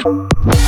Tchau!